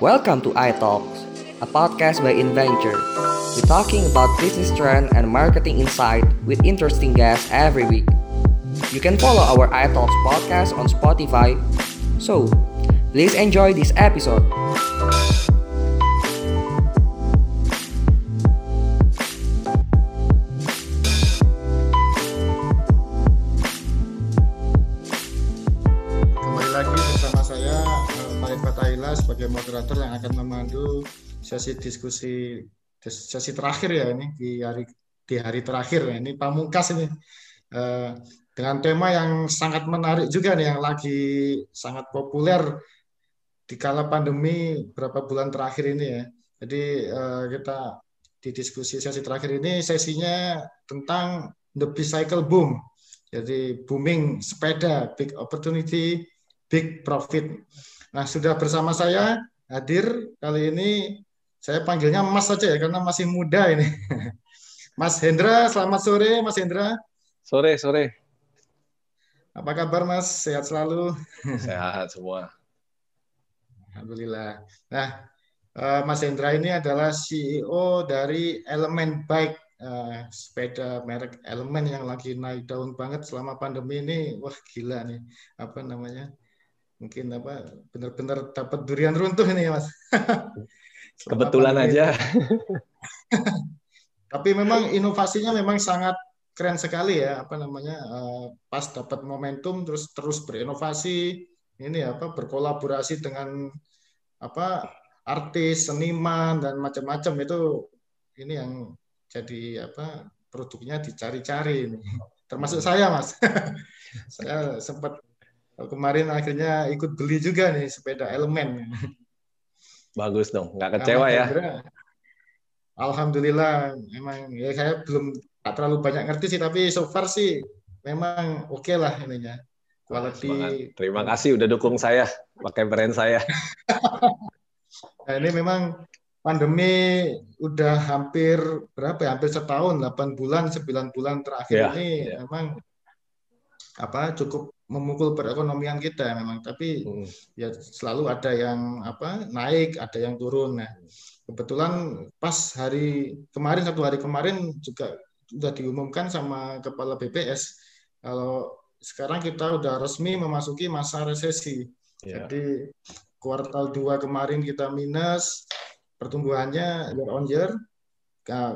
Welcome to iTalks, a podcast by Inventure. We're talking about business trend and marketing insight with interesting guests every week. You can follow our iTalks podcast on Spotify. So, please enjoy this episode. Sesi diskusi sesi terakhir ya ini di hari di hari terakhir ya. Ini pamungkas ini Eh, dengan tema yang sangat menarik juga nih yang lagi sangat populer di kala pandemi beberapa bulan terakhir ini ya. Jadi eh, kita di diskusi sesi terakhir ini sesinya tentang the bicycle boom. Jadi booming sepeda, big opportunity, big profit. Nah, sudah bersama saya hadir kali ini saya panggilnya Mas saja ya karena masih muda ini. Mas Hendra, selamat sore Mas Hendra. Sore, sore. Apa kabar Mas? Sehat selalu? Sehat semua. Alhamdulillah. Nah, eh, Mas Hendra ini adalah CEO dari Element Bike, eh, sepeda merek Element yang lagi naik daun banget selama pandemi ini. Wah, gila nih. Apa namanya? Mungkin apa? Benar-benar dapat durian runtuh ini, Mas. Kebetulan aja. Tapi memang inovasinya memang sangat keren sekali ya, apa namanya? eh, pas dapat momentum terus terus berinovasi, ini apa berkolaborasi dengan apa artis, seniman dan macam-macam itu ini yang jadi apa produknya dicari-cari ini. Termasuk saya, Mas. saya sempat kemarin akhirnya ikut beli juga nih sepeda elemen. Bagus dong, nggak kecewa ya. Alhamdulillah, memang ya saya belum tak terlalu banyak ngerti sih, tapi so far sih memang oke lah ininya. Semangat. Quality. Terima kasih udah dukung saya, pakai brand saya. Nah, ini memang pandemi udah hampir berapa ya? Hampir setahun, 8 bulan, 9 bulan terakhir Ya, ini ya. memang apa cukup memukul perekonomian kita memang, tapi Hmm. ya selalu ada yang apa naik, ada yang turun. Nah, kebetulan pas hari kemarin satu hari kemarin juga sudah diumumkan sama kepala BPS kalau sekarang kita udah resmi memasuki masa resesi. Ya. Jadi kuartal 2 kemarin kita minus pertumbuhannya year on year.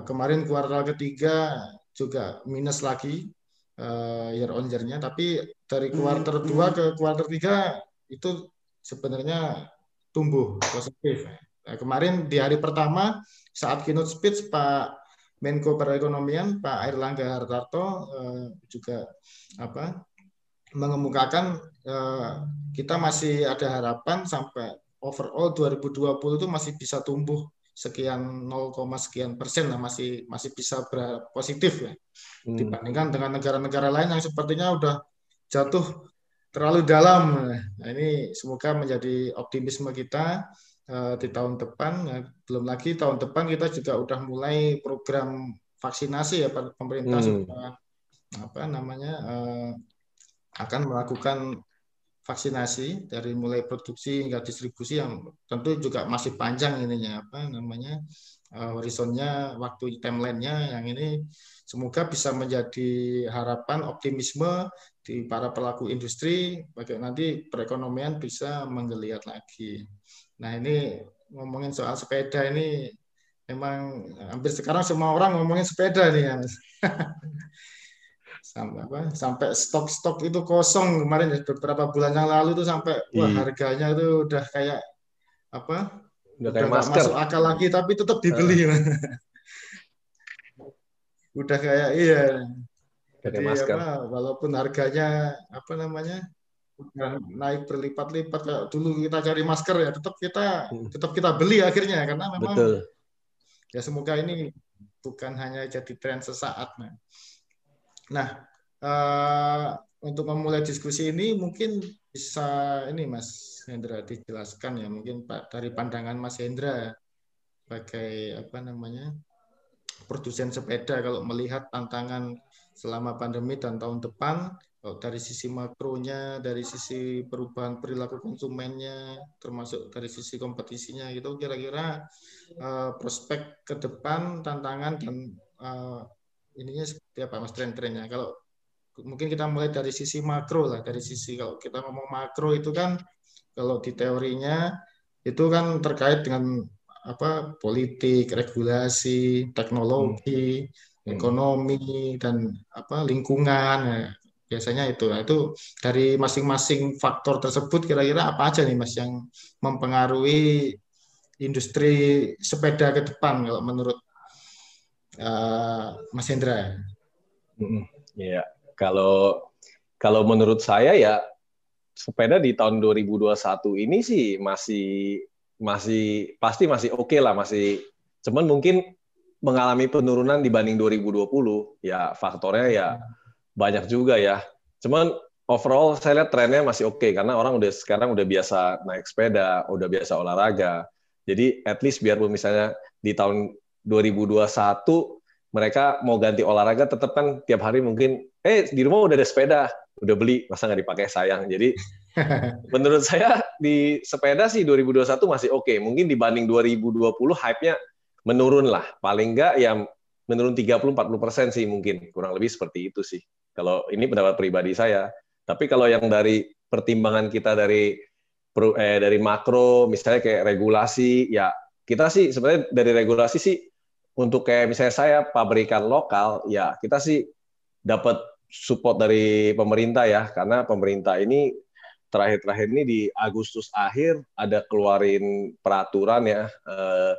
Kemarin kuartal ketiga juga minus lagi eh, year on year-nya, tapi dari kuartal 2 ke kuartal 3 itu sebenarnya tumbuh positif. Nah, kemarin di hari pertama saat keynote speech Pak Menko Perekonomian Pak Airlangga Hartarto eh, juga apa mengemukakan eh, kita masih ada harapan sampai overall 2020 itu masih bisa tumbuh sekian 0, sekian persen lah masih masih bisa positif ya Hmm. dibandingkan dengan negara-negara lain yang sepertinya udah jatuh terlalu dalam. Nah, ini semoga menjadi optimisme kita eh, di tahun depan. Nah, belum lagi tahun depan kita juga udah mulai program vaksinasi ya pemerintah Hmm. sudah apa namanya eh, akan melakukan vaksinasi dari mulai produksi hingga distribusi yang tentu juga masih panjang ininya apa namanya eh, horizonnya waktu timelinenya yang ini semoga bisa menjadi harapan optimisme di para pelaku industri bagaimana nanti perekonomian bisa menggeliat lagi. Nah ini ngomongin soal sepeda ini memang hampir sekarang semua orang ngomongin sepeda nih ya. sampai apa sampai stok-stok itu kosong kemarin ya, beberapa bulan yang lalu tuh sampai wah Iya. harganya itu udah kayak apa Udah udah kayak nggak masker. masuk akal lagi tapi tetap dibeli udah kayak iya Udah jadi masker. apa walaupun harganya apa namanya udah naik berlipat-lipat kayak dulu kita cari masker ya tetap kita Hmm. tetap kita beli akhirnya karena memang Betul. ya semoga ini bukan hanya jadi tren sesaat nah, nah eh, untuk memulai diskusi ini mungkin bisa ini Mas Hendra dijelaskan ya mungkin Pak dari pandangan Mas Hendra sebagai apa namanya produsen sepeda kalau melihat tantangan selama pandemi dan tahun depan kalau dari sisi makronya, dari sisi perubahan perilaku konsumennya, termasuk dari sisi kompetisinya itu kira-kira uh, prospek ke depan, tantangan dan uh, ininya apa mas tren-trennya? Kalau mungkin kita mulai dari sisi makro lah, dari sisi kalau kita ngomong makro itu kan kalau di teorinya itu kan terkait dengan apa politik, regulasi, teknologi, hmm. ekonomi dan apa lingkungan. Ya biasanya itu nah, itu dari masing-masing faktor tersebut kira-kira apa aja nih mas yang mempengaruhi industri sepeda ke depan kalau menurut uh, Mas Hendra ya kalau kalau menurut saya ya sepeda di tahun 2021 ini sih masih masih pasti masih oke okay lah masih cuman mungkin mengalami penurunan dibanding 2020 ya faktornya ya banyak juga ya. Cuman overall saya lihat trennya masih oke okay, karena orang udah sekarang udah biasa naik sepeda, udah biasa olahraga. Jadi at least biar misalnya di tahun 2021 mereka mau ganti olahraga tetap kan tiap hari mungkin eh di rumah udah ada sepeda, udah beli, masa nggak dipakai sayang. Jadi menurut saya di sepeda sih 2021 masih oke. Okay. Mungkin dibanding 2020 hype-nya menurun lah. Paling nggak yang menurun 30-40 persen sih mungkin. Kurang lebih seperti itu sih. Kalau ini pendapat pribadi saya. Tapi kalau yang dari pertimbangan kita dari eh, dari makro, misalnya kayak regulasi, ya kita sih sebenarnya dari regulasi sih untuk kayak misalnya saya pabrikan lokal, ya kita sih dapat support dari pemerintah ya, karena pemerintah ini terakhir-terakhir ini di Agustus akhir ada keluarin peraturan ya, eh,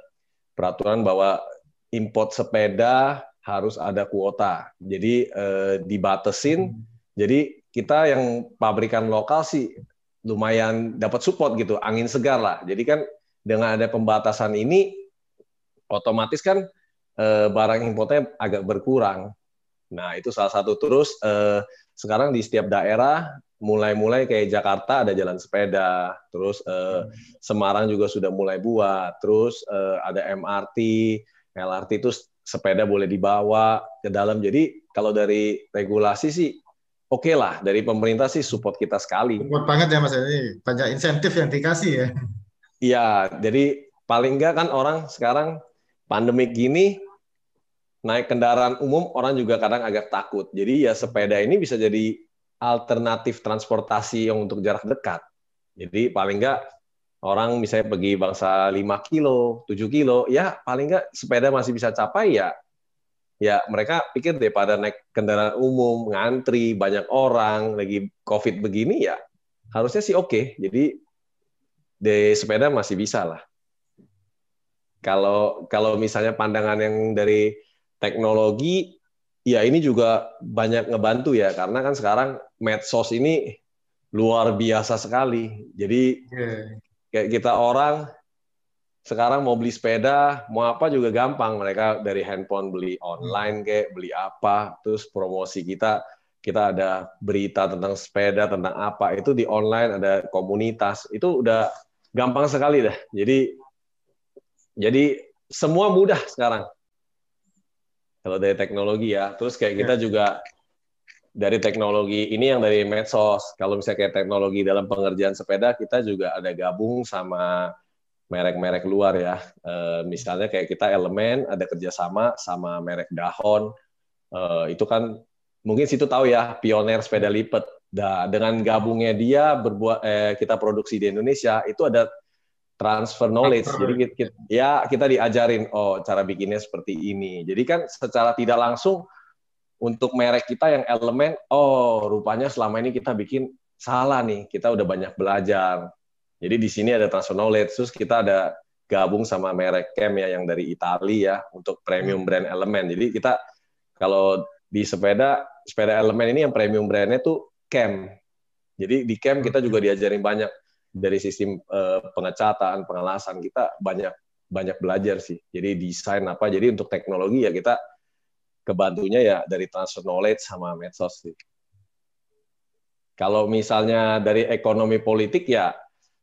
peraturan bahwa import sepeda harus ada kuota. Jadi eh, dibatesin. Hmm. Jadi kita yang pabrikan lokal sih lumayan dapat support gitu, angin segar lah. Jadi kan dengan ada pembatasan ini, otomatis kan eh, barang importnya agak berkurang. Nah itu salah satu. Terus eh, sekarang di setiap daerah mulai-mulai kayak Jakarta ada jalan sepeda, terus eh, Semarang juga sudah mulai buat, terus eh, ada MRT, LRT itu sepeda boleh dibawa ke dalam. Jadi kalau dari regulasi sih oke okay lah dari pemerintah sih support kita sekali. Support banget ya Mas ini banyak insentif yang dikasih ya. Iya, jadi paling enggak kan orang sekarang pandemik gini naik kendaraan umum orang juga kadang agak takut. Jadi ya sepeda ini bisa jadi alternatif transportasi yang untuk jarak dekat. Jadi paling enggak orang misalnya pergi bangsa 5 kilo, 7 kilo, ya paling nggak sepeda masih bisa capai ya. Ya mereka pikir daripada naik kendaraan umum, ngantri, banyak orang, lagi COVID begini ya harusnya sih oke. Okay. Jadi di sepeda masih bisa lah. Kalau kalau misalnya pandangan yang dari teknologi, ya ini juga banyak ngebantu ya karena kan sekarang medsos ini luar biasa sekali. Jadi yeah kayak kita orang sekarang mau beli sepeda, mau apa juga gampang. Mereka dari handphone beli online kayak beli apa, terus promosi kita kita ada berita tentang sepeda, tentang apa, itu di online ada komunitas. Itu udah gampang sekali dah. Jadi jadi semua mudah sekarang. Kalau dari teknologi ya. Terus kayak kita ya. juga dari teknologi ini yang dari medsos. Kalau misalnya kayak teknologi dalam pengerjaan sepeda, kita juga ada gabung sama merek-merek luar ya. E, misalnya kayak kita elemen ada kerjasama sama merek Dahon. E, itu kan mungkin situ tahu ya pioner sepeda lipat. Nah, dengan gabungnya dia berbuat eh, kita produksi di Indonesia itu ada transfer knowledge. Jadi kita, ya kita diajarin oh cara bikinnya seperti ini. Jadi kan secara tidak langsung untuk merek kita yang elemen, oh rupanya selama ini kita bikin salah nih, kita udah banyak belajar. Jadi di sini ada transfer knowledge, terus kita ada gabung sama merek Cam ya yang dari Italia ya untuk premium hmm. brand elemen. Jadi kita kalau di sepeda sepeda elemen ini yang premium brandnya tuh Cam. Jadi di Cam kita juga diajarin banyak dari sistem uh, pengecatan, pengelasan kita banyak banyak belajar sih. Jadi desain apa. Jadi untuk teknologi ya kita kebantunya ya dari transfer knowledge sama medsos sih. Kalau misalnya dari ekonomi politik ya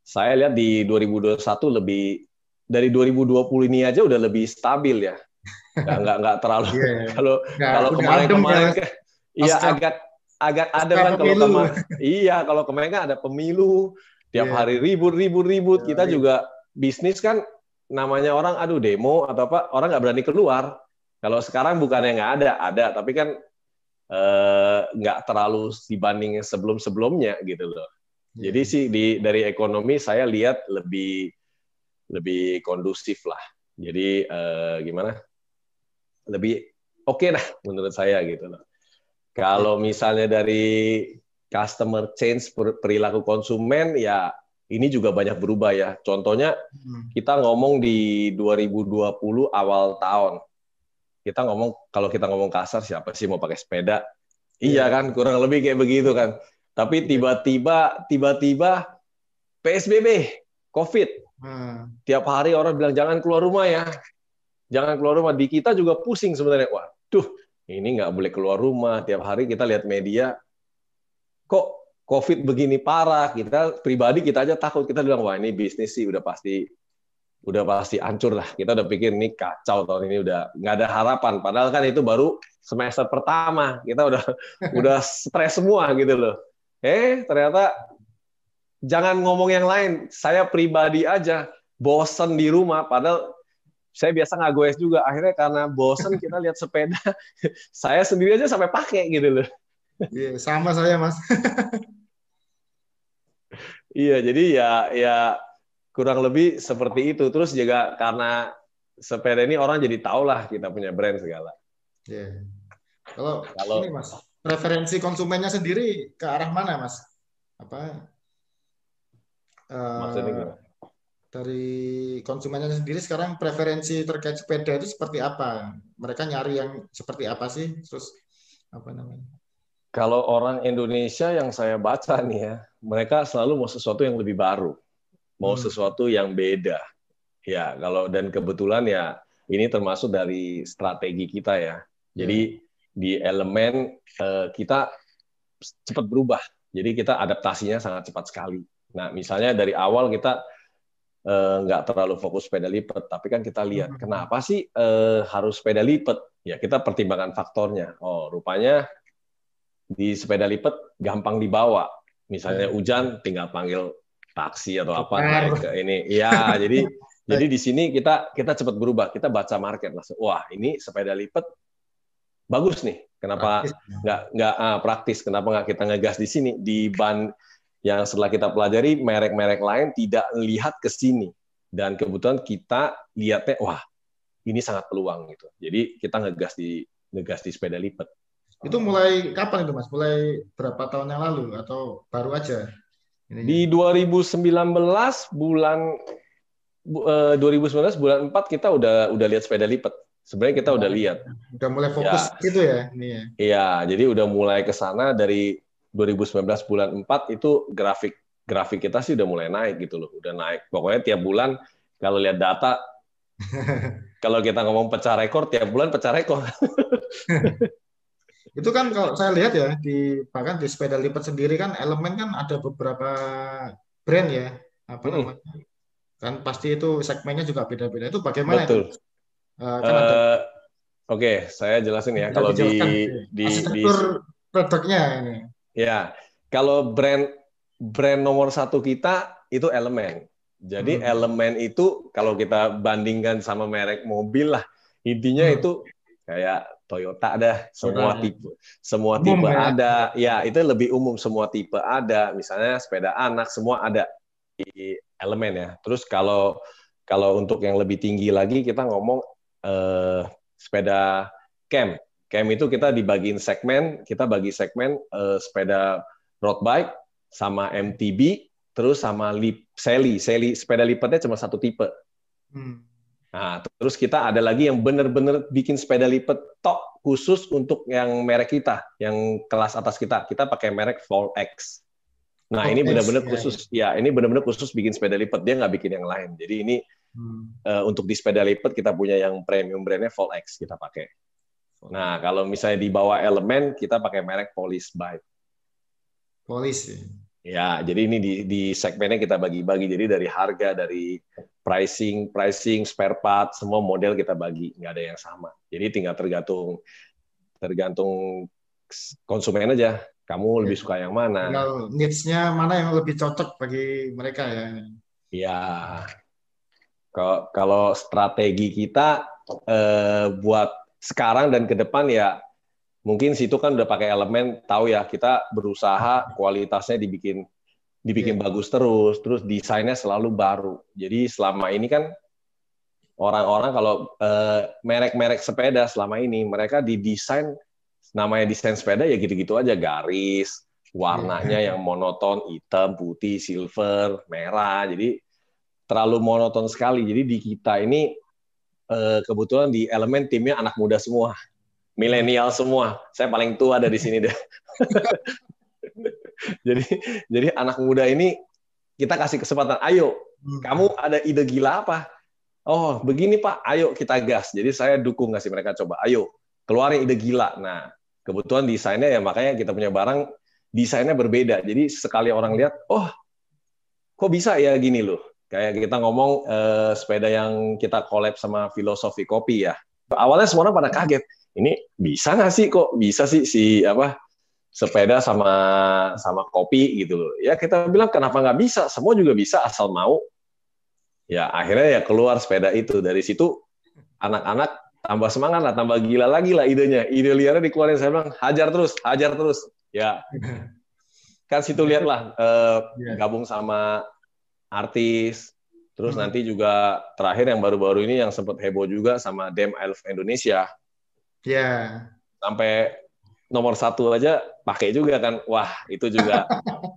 saya lihat di 2021 lebih dari 2020 ini aja udah lebih stabil ya. Nggak nggak, nggak terlalu yeah. Iya. kalau kalau kemarin-kemarin ya. iya agak agak ada kan kalau kemarin. Iya, kalau kemarin kan ada pemilu, tiap yeah. hari ribut ribut ribut. Yeah, Kita yeah. juga bisnis kan namanya orang aduh demo atau apa orang nggak berani keluar. Kalau sekarang bukannya nggak ada, ada, tapi kan eh, nggak terlalu dibanding sebelum-sebelumnya gitu loh. Yeah. Jadi sih di dari ekonomi saya lihat lebih lebih kondusif lah. Jadi uh, gimana? Lebih oke okay lah menurut saya gitu loh. Kalau misalnya dari customer change perilaku konsumen ya ini juga banyak berubah ya. Contohnya hmm. kita ngomong di 2020 awal tahun. Kita ngomong kalau kita ngomong kasar siapa sih mau pakai sepeda? Iya yeah. kan kurang lebih kayak begitu kan. Tapi tiba-tiba tiba-tiba PSBB, COVID. Hmm. Tiap hari orang bilang jangan keluar rumah ya. Jangan keluar rumah. Di kita juga pusing sebenarnya. Wah, tuh ini nggak boleh keluar rumah. Tiap hari kita lihat media, kok COVID begini parah, kita pribadi kita aja takut. Kita bilang wah ini bisnis sih udah pasti udah pasti hancur lah. Kita udah pikir ini kacau tahun ini udah nggak ada harapan. Padahal kan itu baru semester pertama. Kita udah udah stres semua gitu loh. Eh ternyata jangan ngomong yang lain. Saya pribadi aja bosen di rumah. Padahal saya biasa nggak goes juga. Akhirnya karena bosen kita lihat sepeda, saya sendiri aja sampai pakai gitu loh. Iya, sama saya mas. Iya, jadi ya ya kurang lebih seperti itu. Terus juga karena sepeda ini orang jadi tahu lah kita punya brand segala. Iya. Kalau kalau ini mas, preferensi konsumennya sendiri ke arah mana mas? Apa? Uh, Dari konsumennya sendiri sekarang preferensi terkait sepeda itu seperti apa? Mereka nyari yang seperti apa sih? Terus apa namanya? Kalau orang Indonesia yang saya baca nih ya, mereka selalu mau sesuatu yang lebih baru, mau hmm. sesuatu yang beda. Ya, kalau dan kebetulan ya ini termasuk dari strategi kita ya. Jadi hmm. di elemen uh, kita cepat berubah. Jadi kita adaptasinya sangat cepat sekali. Nah, misalnya dari awal kita uh, nggak terlalu fokus sepeda lipat, tapi kan kita lihat hmm. kenapa sih uh, harus sepeda lipat? Ya kita pertimbangkan faktornya. Oh, rupanya di sepeda lipat gampang dibawa. Misalnya iya. hujan tinggal panggil taksi atau apa naik ke ini. Iya, jadi jadi di sini kita kita cepat berubah. Kita baca market langsung. Wah, ini sepeda lipat bagus nih. Kenapa nggak nggak ah, praktis? Kenapa nggak kita ngegas di sini? Di ban yang setelah kita pelajari merek-merek lain tidak lihat ke sini dan kebetulan kita lihatnya wah ini sangat peluang gitu. Jadi kita ngegas di ngegas di sepeda lipat. Itu mulai kapan itu Mas? Mulai berapa tahun yang lalu atau baru aja? Ini. Di 2019 bulan 2019 eh, bulan 4 kita udah udah lihat sepeda lipat. Sebenarnya kita udah lihat. Udah mulai fokus ya. gitu ya ini ya. Iya, jadi udah mulai ke sana dari 2019 bulan 4 itu grafik grafik kita sih udah mulai naik gitu loh, udah naik. Pokoknya tiap bulan kalau lihat data kalau kita ngomong pecah rekor tiap bulan pecah rekor. Itu kan kalau saya lihat ya di bahkan di sepeda lipat sendiri kan elemen kan ada beberapa brand ya apa hmm. namanya kan pasti itu segmennya juga beda-beda itu bagaimana Betul. itu? Uh, kan uh, Oke, okay, saya jelasin ya. Kalau di di, di produknya ini. Ya, kalau brand brand nomor satu kita itu elemen. Jadi hmm. elemen itu kalau kita bandingkan sama merek mobil lah, intinya hmm. itu kayak Toyota ada semua tipe semua tipe ya. ada. Ya itu lebih umum semua tipe ada. Misalnya sepeda anak semua ada di elemen ya. Terus kalau kalau untuk yang lebih tinggi lagi kita ngomong eh, sepeda camp camp itu kita dibagiin segmen kita bagi segmen eh, sepeda road bike sama MTB terus sama lip seli. Seli sepeda lipatnya cuma satu tipe. Hmm. Nah, terus kita ada lagi yang benar-benar bikin sepeda lipat tok khusus untuk yang merek kita, yang kelas atas kita. Kita pakai merek Fall X. Nah, oh, ini benar-benar ya, khusus. Ya. ya, ini benar-benar khusus bikin sepeda lipat. Dia nggak bikin yang lain. Jadi ini hmm. uh, untuk di sepeda lipat kita punya yang premium brandnya Fall X kita pakai. Nah, kalau misalnya di bawah elemen kita pakai merek Police Bike. Police. Ya, jadi ini di, di segmennya kita bagi-bagi. Jadi dari harga, dari pricing, pricing, spare part, semua model kita bagi, nggak ada yang sama. Jadi tinggal tergantung tergantung konsumen aja. kamu lebih suka yang mana? Tinggal needs-nya mana yang lebih cocok bagi mereka ya. Iya. Kalau kalau strategi kita eh, buat sekarang dan ke depan ya mungkin situ kan udah pakai elemen tahu ya kita berusaha kualitasnya dibikin dibikin Iya. bagus terus, terus desainnya selalu baru. Jadi selama ini kan orang-orang kalau eh, merek-merek sepeda selama ini mereka didesain namanya desain sepeda ya gitu-gitu aja garis, warnanya yang monoton, hitam, putih, silver, merah. Jadi terlalu monoton sekali. Jadi di kita ini eh, kebetulan di elemen timnya anak muda semua, milenial semua. Saya paling tua ada di sini deh. jadi jadi anak muda ini kita kasih kesempatan, ayo Hmm. kamu ada ide gila apa? Oh, begini Pak, ayo kita gas. Jadi saya dukung ngasih mereka coba. Ayo, keluarin ide gila. Nah, kebetulan desainnya ya makanya kita punya barang desainnya berbeda. Jadi sekali orang lihat, oh, kok bisa ya gini loh. Kayak kita ngomong eh, sepeda yang kita collab sama filosofi kopi ya. Awalnya semua orang pada kaget. Ini bisa nggak sih kok bisa sih si apa sepeda sama sama kopi gitu loh. Ya kita bilang kenapa nggak bisa? Semua juga bisa asal mau. Ya akhirnya ya keluar sepeda itu. Dari situ anak-anak tambah semangat lah, tambah gila lagi lah idenya. Ide liarnya dikeluarin saya bilang hajar terus, hajar terus. Ya kan situ lihatlah eh, Iya. gabung sama artis. Terus Hmm. nanti juga terakhir yang baru-baru ini yang sempat heboh juga sama Dem Elf Indonesia Ya. sampai nomor satu aja pakai juga kan wah itu juga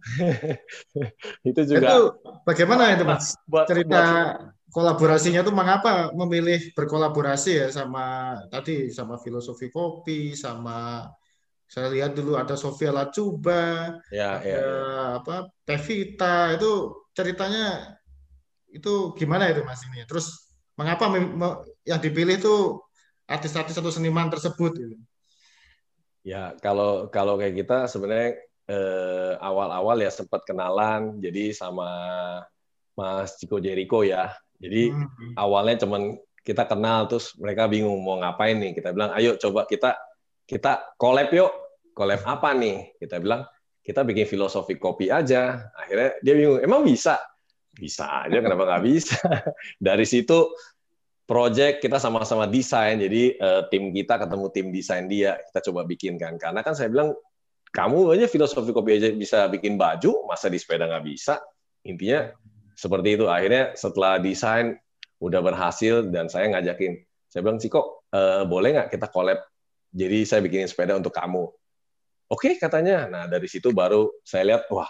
itu juga Itu bagaimana itu Mas? buat, Cerita buat- kolaborasinya itu mengapa memilih berkolaborasi ya sama tadi sama filosofi kopi sama saya lihat dulu ada Sofia Lacuba, ya, ada ya, ya. apa Pevita itu ceritanya itu gimana itu Mas ini? Terus mengapa yang dipilih itu artis-artis atau seniman tersebut gitu? Ya, kalau kalau kayak kita sebenarnya eh, awal-awal ya sempat kenalan jadi sama Mas Chico Jericho ya. Jadi Hmm. awalnya cuman kita kenal terus mereka bingung mau ngapain nih. Kita bilang ayo coba kita kita collab yuk. Collab apa nih? Kita bilang kita bikin filosofi kopi aja. Akhirnya dia bingung emang bisa? Bisa aja kenapa nggak bisa? Dari situ project kita sama-sama desain. Jadi eh, tim kita ketemu tim desain dia kita coba bikin kan. Karena kan saya bilang kamu aja filosofi kopi aja bisa bikin baju masa di sepeda nggak bisa? Intinya seperti itu. Akhirnya setelah desain udah berhasil dan saya ngajakin. Saya bilang Ciko eh, boleh nggak kita collab? Jadi saya bikinin sepeda untuk kamu. Oke katanya. Nah dari situ baru saya lihat wah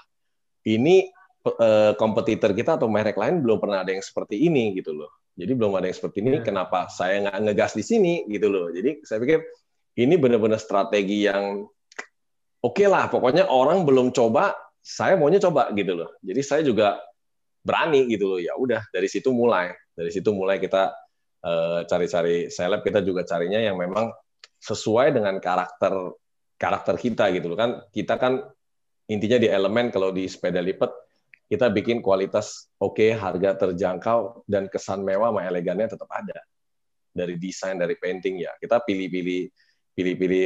ini eh, kompetitor kita atau merek lain belum pernah ada yang seperti ini gitu loh jadi belum ada yang seperti ini Ya. kenapa saya nggak ngegas di sini gitu loh. Jadi saya pikir ini benar-benar strategi yang oke lah. Pokoknya orang belum coba saya maunya coba gitu loh. Jadi saya juga berani gitu loh. Ya udah dari situ mulai. Dari situ mulai kita eh, cari-cari seleb. Kita juga carinya yang memang sesuai dengan karakter karakter kita gitu loh. Kan kita kan intinya di elemen kalau di sepeda lipat kita bikin kualitas oke harga terjangkau dan kesan mewah sama elegannya tetap ada dari desain dari painting ya kita pilih-pilih pilih-pilih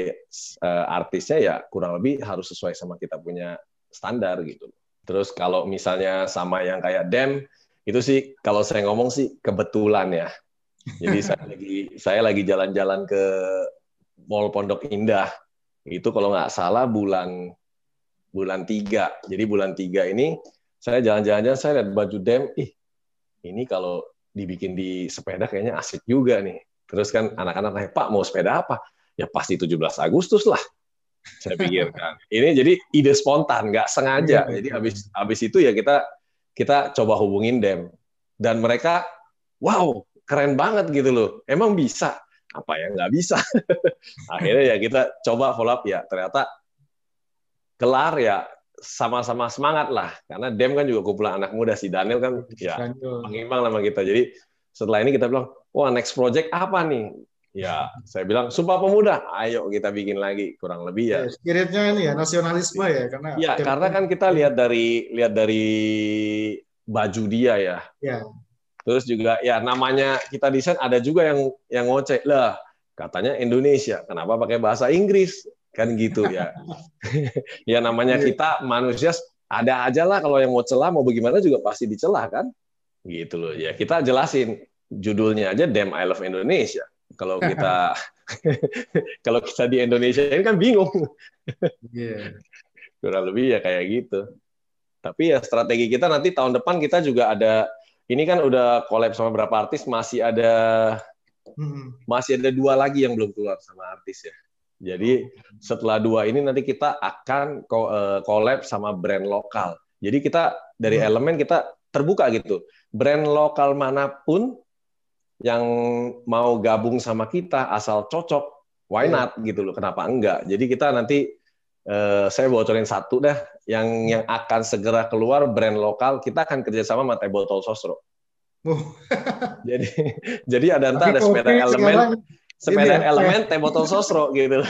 eh, artisnya ya kurang lebih harus sesuai sama kita punya standar gitu Terus kalau misalnya sama yang kayak Dem, itu sih kalau saya ngomong sih kebetulan ya. Jadi saya lagi saya lagi jalan-jalan ke Mall Pondok Indah. Itu kalau nggak salah bulan bulan tiga. Jadi bulan tiga ini saya jalan-jalan saya lihat baju Dem, ih ini kalau dibikin di sepeda kayaknya asik juga nih. Terus kan anak-anak nanya, Pak mau sepeda apa? Ya pasti 17 Agustus lah saya pikirkan. Ini jadi ide spontan, nggak sengaja. Iya, Jadi betul. habis habis itu ya kita kita coba hubungin dem dan mereka wow keren banget gitu loh. Emang bisa? Apa ya nggak bisa? Akhirnya ya kita coba follow up ya ternyata kelar ya sama-sama semangat lah karena dem kan juga kumpulan anak muda si Daniel kan ya pengimbang sama kita. Jadi setelah ini kita bilang, wah next project apa nih? Ya, saya bilang, Sumpah Pemuda, ayo kita bikin lagi. Kurang lebih ya. Ya, spiritnya ini ya nasionalisme ya karena Ya, karena kan kita lihat dari lihat dari baju dia ya. Ya. Terus juga ya namanya kita desain ada juga yang yang ngoceh lah. Katanya Indonesia, kenapa pakai bahasa Inggris? Kan gitu ya. ya namanya iya. kita manusia ada aja lah kalau yang mau celah mau bagaimana juga pasti dicelah kan. Gitu loh. Ya kita jelasin judulnya aja Damn I Love Indonesia. Kalau kita kalau kita di Indonesia ini kan bingung. Yeah. Kurang lebih ya kayak gitu. Tapi ya strategi kita nanti tahun depan kita juga ada ini kan udah collab sama beberapa artis masih ada hmm. masih ada dua lagi yang belum keluar sama artis ya. Jadi setelah dua ini nanti kita akan eh, collab sama brand lokal. Jadi kita dari hmm. elemen kita terbuka gitu. Brand lokal mana pun yang mau gabung sama kita asal cocok, why not gitu loh. Kenapa enggak? Jadi kita nanti eh, saya bocorin satu dah yang yang akan segera keluar brand lokal. Kita akan kerjasama sama Table Tol Sosro. Oh. jadi jadi ada entah ada sepeda elemen sepeda ya, elemen teh botol sosro gitu.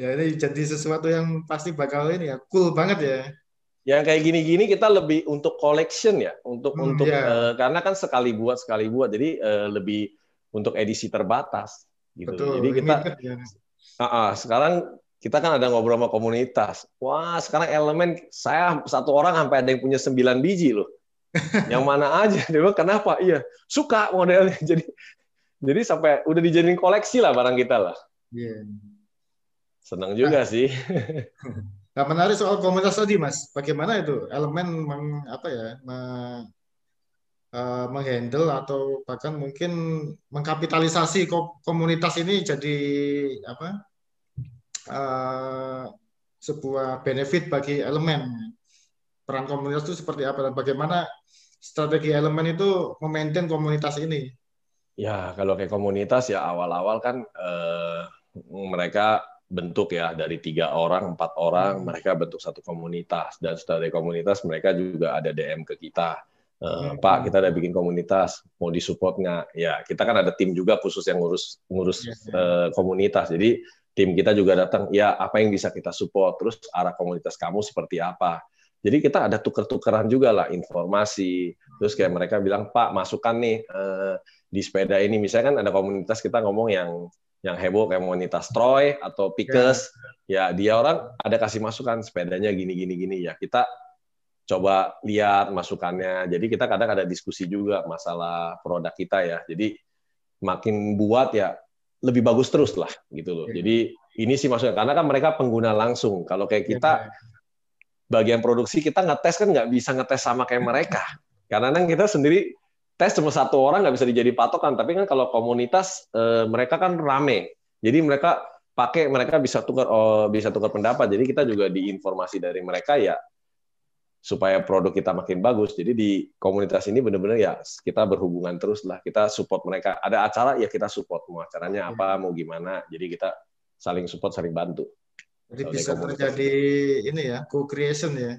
ya ini jadi sesuatu yang pasti bakal ini ya cool banget ya. Yang kayak gini-gini kita lebih untuk collection ya, untuk hmm, untuk ya. uh, karena kan sekali buat sekali buat, jadi uh, lebih untuk edisi terbatas gitu. Betul, jadi kita ya. uh, uh, sekarang kita kan ada ngobrol sama komunitas. Wah, sekarang elemen saya satu orang sampai ada yang punya sembilan biji loh. yang mana aja? Dia bilang, kenapa? Iya, suka modelnya. Jadi jadi sampai udah dijadiin koleksi lah barang kita lah. Yeah. Senang juga nah, sih. Nah, menarik soal komunitas tadi, Mas. Bagaimana itu elemen meng, apa ya, me, uh, menghandle atau bahkan mungkin mengkapitalisasi komunitas ini jadi apa? Uh, sebuah benefit bagi elemen. Peran komunitas itu seperti apa dan bagaimana strategi elemen itu memaintain komunitas ini? Ya, kalau kayak komunitas ya awal-awal kan eh, mereka bentuk ya dari tiga orang, empat orang, hmm. mereka bentuk satu komunitas dan setelah dari komunitas mereka juga ada DM ke kita. Uh, hmm. Pak, kita ada bikin komunitas, mau disupport nggak? Ya, kita kan ada tim juga khusus yang ngurus ngurus ya, ya. Uh, komunitas. Jadi tim kita juga datang, ya apa yang bisa kita support, terus arah komunitas kamu seperti apa. Jadi kita ada tuker-tukeran juga lah informasi. Terus kayak mereka bilang, Pak, masukkan nih uh, di sepeda ini. Misalnya kan ada komunitas kita ngomong yang yang heboh kayak komunitas Troy atau Pikes. Ya. ya dia orang ada kasih masukan sepedanya gini gini gini. Ya kita coba lihat masukannya. Jadi kita kadang ada diskusi juga masalah produk kita ya. Jadi makin buat ya lebih bagus terus lah gitu loh. Ya. jadi ini sih maksudnya karena kan mereka pengguna langsung. Kalau kayak kita ya. bagian produksi kita ngetes kan nggak bisa ngetes sama kayak mereka. Karena kan kita sendiri tes cuma satu orang nggak bisa dijadi patokan tapi kan kalau komunitas e, mereka kan rame. Jadi mereka pakai mereka bisa tukar oh, bisa tukar pendapat. Jadi kita juga diinformasi dari mereka ya supaya produk kita makin bagus. Jadi di komunitas ini benar-benar ya kita berhubungan terus lah. Kita support mereka. Ada acara ya kita support. Mau acaranya apa mau gimana. Jadi kita saling support saling bantu. Jadi bisa terjadi ini ya co-creation ya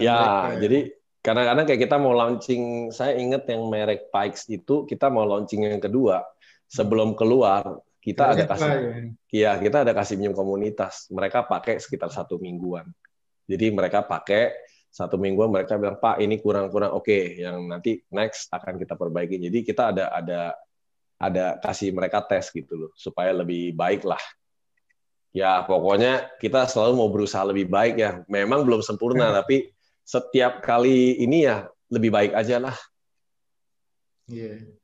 ya, mereka, ya. jadi kadang-kadang kayak kita mau launching, saya ingat yang merek Pikes itu kita mau launching yang kedua, sebelum keluar kita ada kasih, ya kita ada kasih minum komunitas. Mereka pakai sekitar satu mingguan. Jadi mereka pakai satu mingguan mereka bilang Pak ini kurang-kurang oke, okay. yang nanti next akan kita perbaiki. Jadi kita ada ada ada kasih mereka tes gitu loh supaya lebih baik lah. Ya pokoknya kita selalu mau berusaha lebih baik ya. Memang belum sempurna tapi setiap kali ini ya lebih baik aja lah. Iya. Yeah.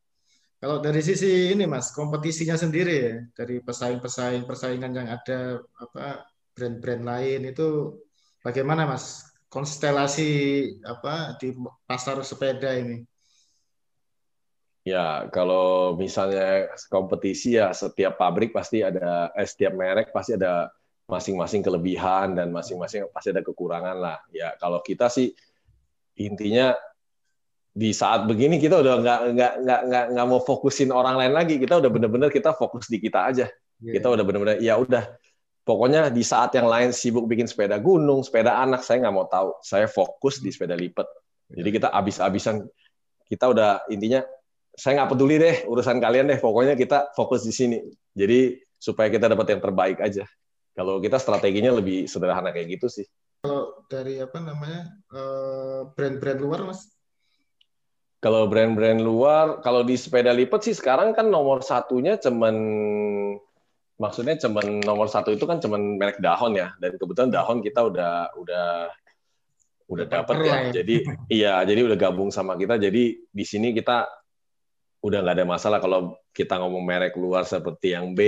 Kalau dari sisi ini Mas, kompetisinya sendiri ya, dari pesaing-pesaing persaingan yang ada apa brand-brand lain itu bagaimana Mas? Konstelasi apa di pasar sepeda ini? Ya, kalau misalnya kompetisi ya setiap pabrik pasti ada, eh, setiap merek pasti ada masing-masing kelebihan dan masing-masing pasti ada kekurangan lah. Ya kalau kita sih intinya di saat begini kita udah nggak nggak nggak nggak nggak mau fokusin orang lain lagi. Kita udah bener-bener kita fokus di kita aja. Yeah. Kita udah bener-bener ya udah. Pokoknya di saat yang lain sibuk bikin sepeda gunung, sepeda anak, saya nggak mau tahu. Saya fokus di sepeda lipat. Jadi kita abis-abisan kita udah intinya saya nggak peduli deh urusan kalian deh. Pokoknya kita fokus di sini. Jadi supaya kita dapat yang terbaik aja. Kalau kita strateginya lebih sederhana kayak gitu sih. Kalau dari apa namanya eh, brand-brand luar, mas? Kalau brand-brand luar, kalau di sepeda lipat sih sekarang kan nomor satunya cuman maksudnya cuman nomor satu itu kan cuman merek dahon ya dan kebetulan dahon kita udah udah udah dapat ya. ya. Jadi iya, jadi udah gabung sama kita. Jadi di sini kita udah nggak ada masalah kalau kita ngomong merek luar seperti yang B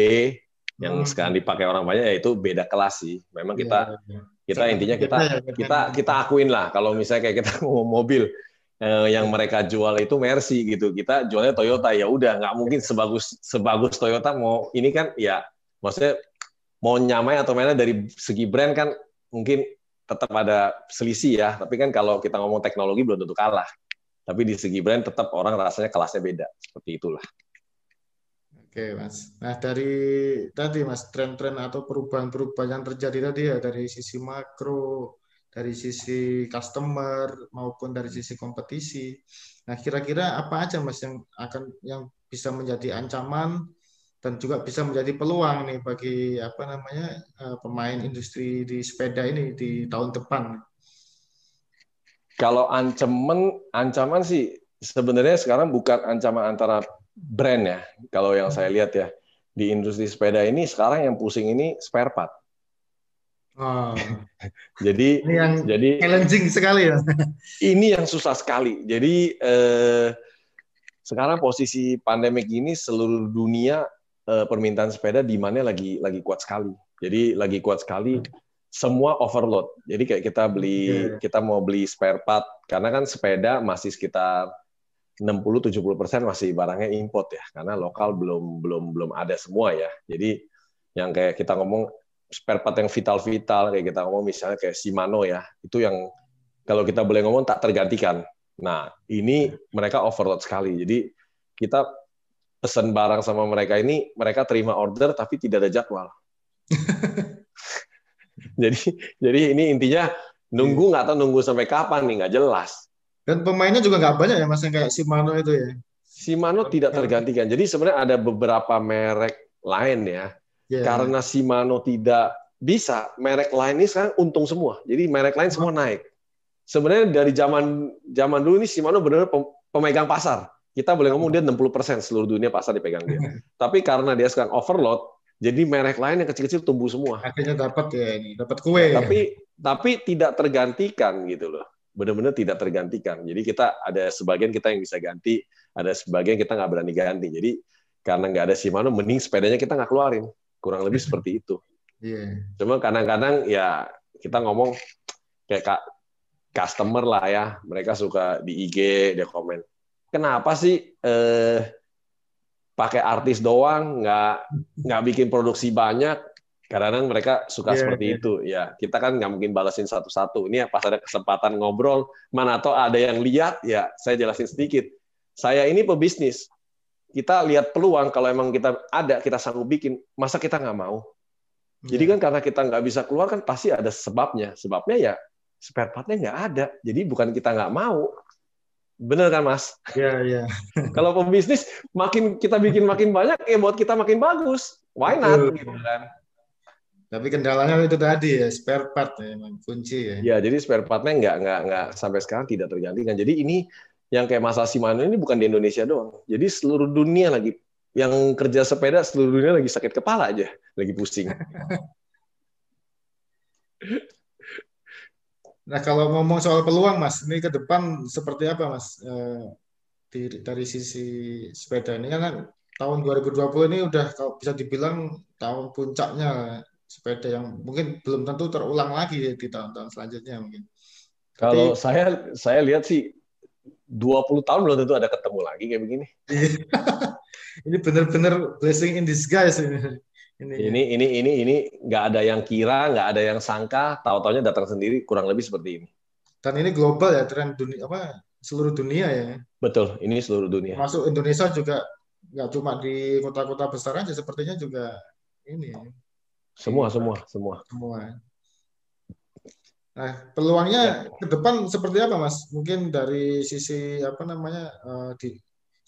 yang hmm. sekarang dipakai orang banyak ya itu beda kelas sih. Memang kita ya, ya. kita intinya kita kita kita akuin lah kalau misalnya kayak kita ngomong mobil eh, yang mereka jual itu Mercy gitu. Kita jualnya Toyota ya udah nggak mungkin sebagus sebagus Toyota mau ini kan ya maksudnya mau nyamai atau mana dari segi brand kan mungkin tetap ada selisih ya. Tapi kan kalau kita ngomong teknologi belum tentu kalah. Tapi di segi brand tetap orang rasanya kelasnya beda. Seperti itulah. Oke, Mas. Nah, dari tadi Mas, tren-tren atau perubahan-perubahan yang terjadi tadi ya dari sisi makro, dari sisi customer maupun dari sisi kompetisi. Nah, kira-kira apa aja Mas yang akan yang bisa menjadi ancaman dan juga bisa menjadi peluang nih bagi apa namanya eh, pemain industri di sepeda ini di tahun depan. Kalau ancaman ancaman sih sebenarnya sekarang bukan ancaman antara brand ya. Kalau yang saya lihat ya di industri sepeda ini sekarang yang pusing ini spare part. Oh. jadi ini yang jadi challenging sekali ya. ini yang susah sekali. Jadi eh, sekarang posisi pandemik ini seluruh dunia uh, permintaan sepeda di mana lagi lagi kuat sekali. Jadi lagi kuat sekali semua overload. Jadi kayak kita beli yeah. kita mau beli spare part karena kan sepeda masih sekitar 60-70 persen masih barangnya import ya karena lokal belum belum belum ada semua ya. Jadi yang kayak kita ngomong spare part yang vital-vital kayak kita ngomong misalnya kayak Shimano ya itu yang kalau kita boleh ngomong tak tergantikan. Nah ini mereka overload sekali. Jadi kita pesan barang sama mereka ini mereka terima order tapi tidak ada jadwal. jadi jadi ini intinya nunggu nggak tahu nunggu sampai kapan nih nggak jelas. Dan pemainnya juga nggak banyak ya mas yang kayak Shimano itu ya. Shimano tidak tergantikan. Jadi sebenarnya ada beberapa merek lain ya. Yeah. Karena Shimano tidak bisa, merek lain ini sekarang untung semua. Jadi merek lain semua naik. Sebenarnya dari zaman zaman dulu ini Shimano benar pemegang pasar kita boleh ngomong dia 60% seluruh dunia pasar dipegang dia. Tapi karena dia sekarang overload, jadi merek lain yang kecil-kecil tumbuh semua. Akhirnya dapat ya ini, dapat kue. Tapi tapi tidak tergantikan gitu loh. Benar-benar tidak tergantikan. Jadi kita ada sebagian kita yang bisa ganti, ada sebagian kita nggak berani ganti. Jadi karena nggak ada Shimano, mending sepedanya kita nggak keluarin. Kurang lebih seperti itu. Yeah. Cuma kadang-kadang ya kita ngomong kayak customer lah ya, mereka suka di IG dia komen kenapa sih eh, pakai artis doang, nggak nggak bikin produksi banyak? Karena mereka suka yeah, seperti yeah. itu. Ya, kita kan nggak mungkin balasin satu-satu. Ini ya pas ada kesempatan ngobrol, mana atau ada yang lihat, ya saya jelasin sedikit. Saya ini pebisnis. Kita lihat peluang kalau emang kita ada, kita sanggup bikin, masa kita nggak mau? Jadi iya. kan karena kita nggak bisa keluar kan pasti ada sebabnya. Sebabnya ya spare partnya nggak ada. Jadi bukan kita nggak mau, Bener kan, Mas? Iya, iya. Kalau pembisnis makin kita bikin makin banyak, ya buat kita makin bagus. Why not? Gitu kan. Tapi kendalanya itu tadi ya, spare part ya, emang kunci ya. Ya, jadi spare partnya nggak nggak nggak sampai sekarang tidak tergantikan. Jadi ini yang kayak masalah Shimano ini bukan di Indonesia doang. Jadi seluruh dunia lagi yang kerja sepeda seluruh dunia lagi sakit kepala aja, lagi pusing. Nah, kalau ngomong soal peluang, Mas, ini ke depan seperti apa, Mas? Eh, di, dari sisi sepeda ini kan tahun 2020 ini udah kalau bisa dibilang tahun puncaknya sepeda yang mungkin belum tentu terulang lagi di tahun-tahun selanjutnya mungkin. Kalau Tapi, saya saya lihat sih 20 tahun belum tentu ada ketemu lagi kayak begini. ini benar-benar blessing in disguise ini. Ini. Ini ini ini ini nggak ada yang kira nggak ada yang sangka tahu taunya datang sendiri kurang lebih seperti ini. Dan ini global ya tren dunia apa seluruh dunia ya. Betul ini seluruh dunia. Masuk Indonesia juga nggak cuma di kota-kota besar aja sepertinya juga ini semua ini, semua semua semua nah peluangnya ya. ke depan seperti apa mas mungkin dari sisi apa namanya uh, di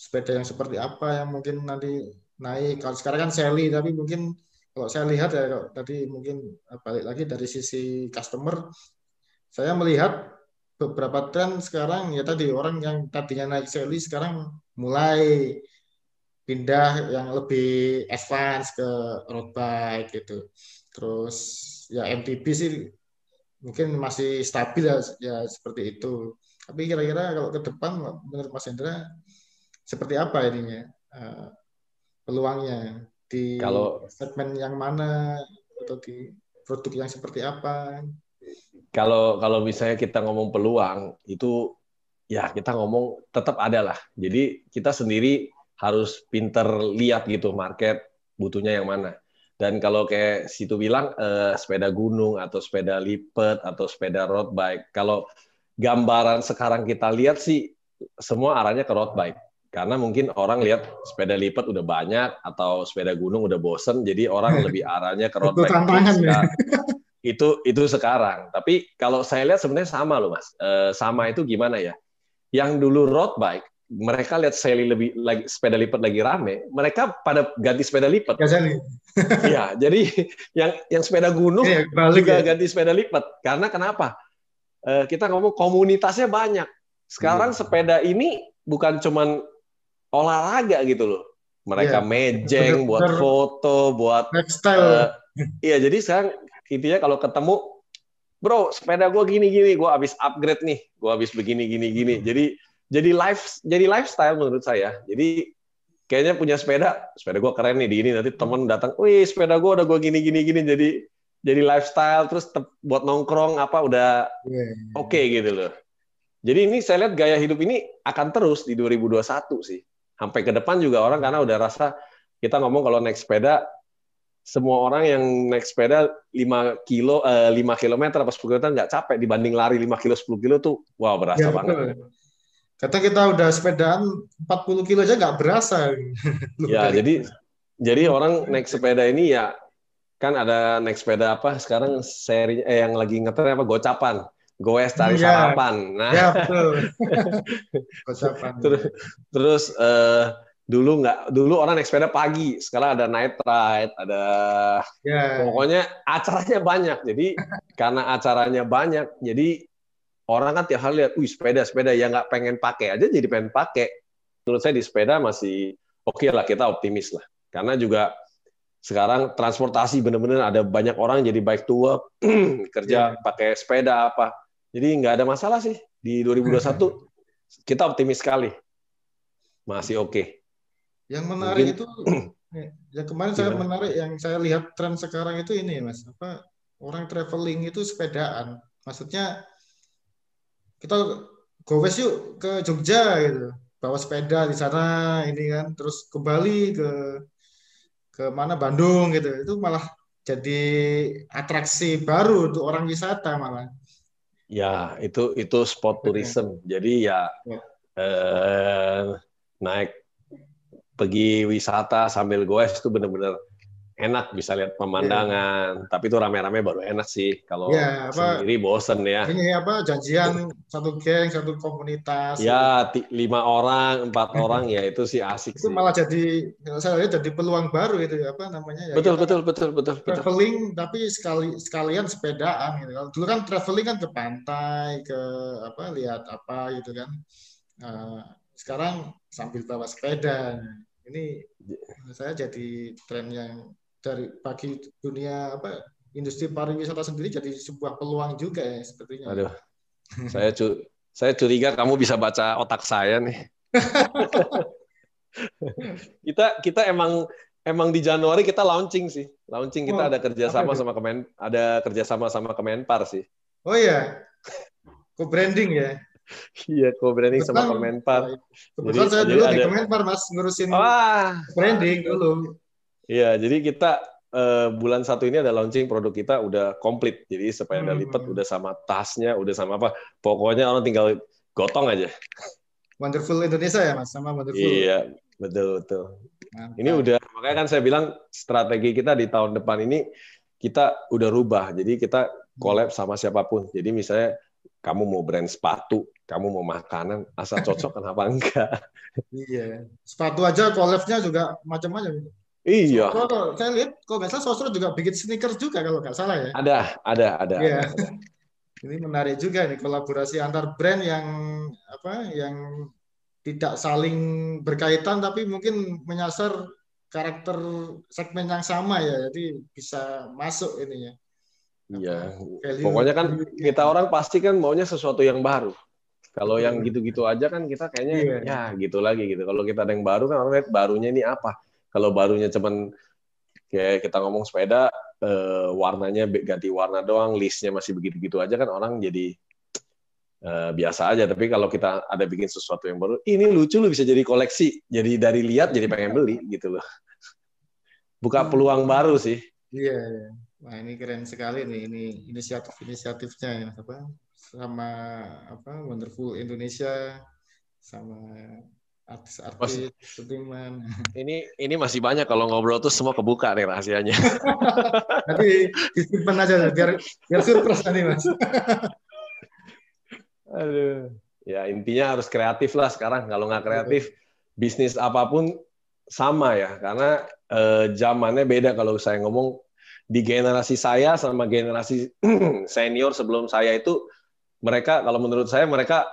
sepeda yang seperti apa yang mungkin nanti naik. Kalau sekarang kan Sally, tapi mungkin kalau saya lihat ya kalau tadi mungkin eh, balik lagi dari sisi customer, saya melihat beberapa tren sekarang ya tadi orang yang tadinya naik Sally sekarang mulai pindah yang lebih advance ke road bike gitu. Terus ya MTB sih mungkin masih stabil ya, ya seperti itu. Tapi kira-kira kalau ke depan menurut Mas Hendra seperti apa ininya uh, peluangnya di kalau segmen yang mana atau di produk yang seperti apa? Kalau kalau misalnya kita ngomong peluang itu ya kita ngomong tetap ada lah. Jadi kita sendiri harus pinter lihat gitu market butuhnya yang mana. Dan kalau kayak situ bilang eh, sepeda gunung atau sepeda lipat atau sepeda road bike, kalau gambaran sekarang kita lihat sih semua arahnya ke road bike. Karena mungkin orang lihat sepeda lipat udah banyak atau sepeda gunung udah bosen, jadi orang lebih arahnya ke road bike. Ya. Itu itu sekarang. Tapi kalau saya lihat sebenarnya sama loh mas. E, sama itu gimana ya? Yang dulu road bike mereka lihat Sally lebih lagi sepeda lipat lagi rame, mereka pada ganti sepeda lipat. Iya, jadi yang yang sepeda gunung ya, juga ya. ganti sepeda lipat. Karena kenapa? Uh, kita ngomong komunitasnya banyak. Sekarang ya. sepeda ini bukan cuman olahraga gitu loh. Mereka ya. mejeng buat foto, buat lifestyle. Uh, iya, jadi sekarang intinya kalau ketemu bro sepeda gue gini gini gue habis upgrade nih gue habis begini gini gini jadi jadi life jadi lifestyle menurut saya. Jadi kayaknya punya sepeda, sepeda gue keren nih di ini nanti temen datang, wih sepeda gue udah gue gini gini gini jadi jadi lifestyle terus buat nongkrong apa udah yeah. oke okay, gitu loh. Jadi ini saya lihat gaya hidup ini akan terus di 2021 sih. Sampai ke depan juga orang karena udah rasa kita ngomong kalau naik sepeda semua orang yang naik sepeda 5 kilo eh, 5 km apa 10 km nggak capek dibanding lari 5 kilo 10 kilo tuh wow berasa ya, banget. Betul. Kata kita udah sepedaan 40 kilo aja nggak berasa. ya, jadi jadi orang naik sepeda ini ya kan ada naik sepeda apa sekarang seri eh yang lagi ngeter apa? Gocapan. Goes cari ya, sarapan. Nah. Ya, betul. gocapan. Terus terus uh, dulu nggak dulu orang naik sepeda pagi sekarang ada night ride ada ya. pokoknya acaranya banyak. Jadi karena acaranya banyak jadi orang kan tiap hari lihat, wih sepeda sepeda yang nggak pengen pakai aja jadi pengen pakai. Menurut saya di sepeda masih oke okay lah kita optimis lah, karena juga sekarang transportasi benar-benar ada banyak orang jadi baik tua kerja yeah. pakai sepeda apa, jadi nggak ada masalah sih di 2021 kita optimis sekali masih oke. Okay. Yang menarik Mungkin, itu yang kemarin saya menarik yang saya lihat tren sekarang itu ini mas apa orang traveling itu sepedaan maksudnya kita gowes yuk ke Jogja gitu. Bawa sepeda di sana ini kan. Terus kembali ke ke mana? Bandung gitu. Itu malah jadi atraksi baru untuk orang wisata malah. Ya itu itu spot tourism. Jadi ya, ya. Eh, naik pergi wisata sambil goes itu benar-benar enak bisa lihat pemandangan. Yeah. Tapi itu rame-rame baru enak sih. Kalau yeah, apa, sendiri bosen ya. Ini apa janjian satu geng, satu komunitas. Ya lima orang, empat orang ya itu sih asik itu sih. malah jadi saya lihat jadi peluang baru itu apa namanya ya. Betul betul betul betul. Traveling betul. tapi sekali sekalian sepedaan gitu. Dulu kan traveling kan ke pantai, ke apa lihat apa gitu kan. Uh, sekarang sambil bawa sepeda. Ini saya jadi tren yang dari bagi dunia apa industri pariwisata sendiri jadi sebuah peluang juga ya sepertinya. Aduh, saya cu saya curiga kamu bisa baca otak saya nih. kita kita emang emang di Januari kita launching sih, launching kita oh, ada kerjasama sama Kemen ada kerjasama sama Kemenpar sih. Oh iya, co branding ya. Iya, co-branding sama Kemenpar. Kebetulan saya dulu di Kemenpar, Mas, ngurusin Wah. branding dulu. Iya, jadi kita uh, bulan satu ini ada launching produk kita udah komplit. Jadi supaya ada lipat hmm. udah sama tasnya, udah sama apa. Pokoknya orang tinggal gotong aja. Wonderful Indonesia ya mas, sama Wonderful. Iya, betul betul. Mantap. Ini udah makanya kan saya bilang strategi kita di tahun depan ini kita udah rubah. Jadi kita collab sama siapa pun. Jadi misalnya kamu mau brand sepatu, kamu mau makanan, asal cocok kenapa enggak? Iya. Sepatu aja collabnya juga macam-macam. Iya. Kalau saya lihat, kok nggak salah Sosro juga bikin sneakers juga kalau nggak salah ya. Ada, ada, ada. Iya. Ini menarik juga nih kolaborasi antar brand yang apa, yang tidak saling berkaitan tapi mungkin menyasar karakter segmen yang sama ya jadi bisa masuk ini ya Iya, pokoknya kan kita orang pasti kan maunya sesuatu yang baru. Kalau yang iya. gitu-gitu aja kan kita kayaknya iya. ya gitu lagi gitu. Kalau kita ada yang baru kan orang lihat barunya ini apa. Kalau barunya cuman kayak kita ngomong sepeda eh, warnanya ganti warna doang, listnya masih begitu-gitu aja kan orang jadi eh, biasa aja. Tapi kalau kita ada bikin sesuatu yang baru, ini lucu lu bisa jadi koleksi. Jadi dari lihat jadi pengen beli gitu loh. Buka hmm. peluang baru sih. Iya. iya. Wah ini keren sekali nih ini inisiatif-inisiatifnya ya apa sama apa Wonderful Indonesia sama artis-artis Sudirman. Ini ini masih banyak kalau ngobrol tuh semua kebuka nih rahasianya. Nanti disimpan aja biar biar surprise nanti mas. Aduh. Ya intinya harus kreatif lah sekarang. Kalau nggak kreatif, bisnis apa pun sama ya. Karena eh, zamannya beda kalau saya ngomong di generasi saya sama generasi senior sebelum saya itu mereka kalau menurut saya mereka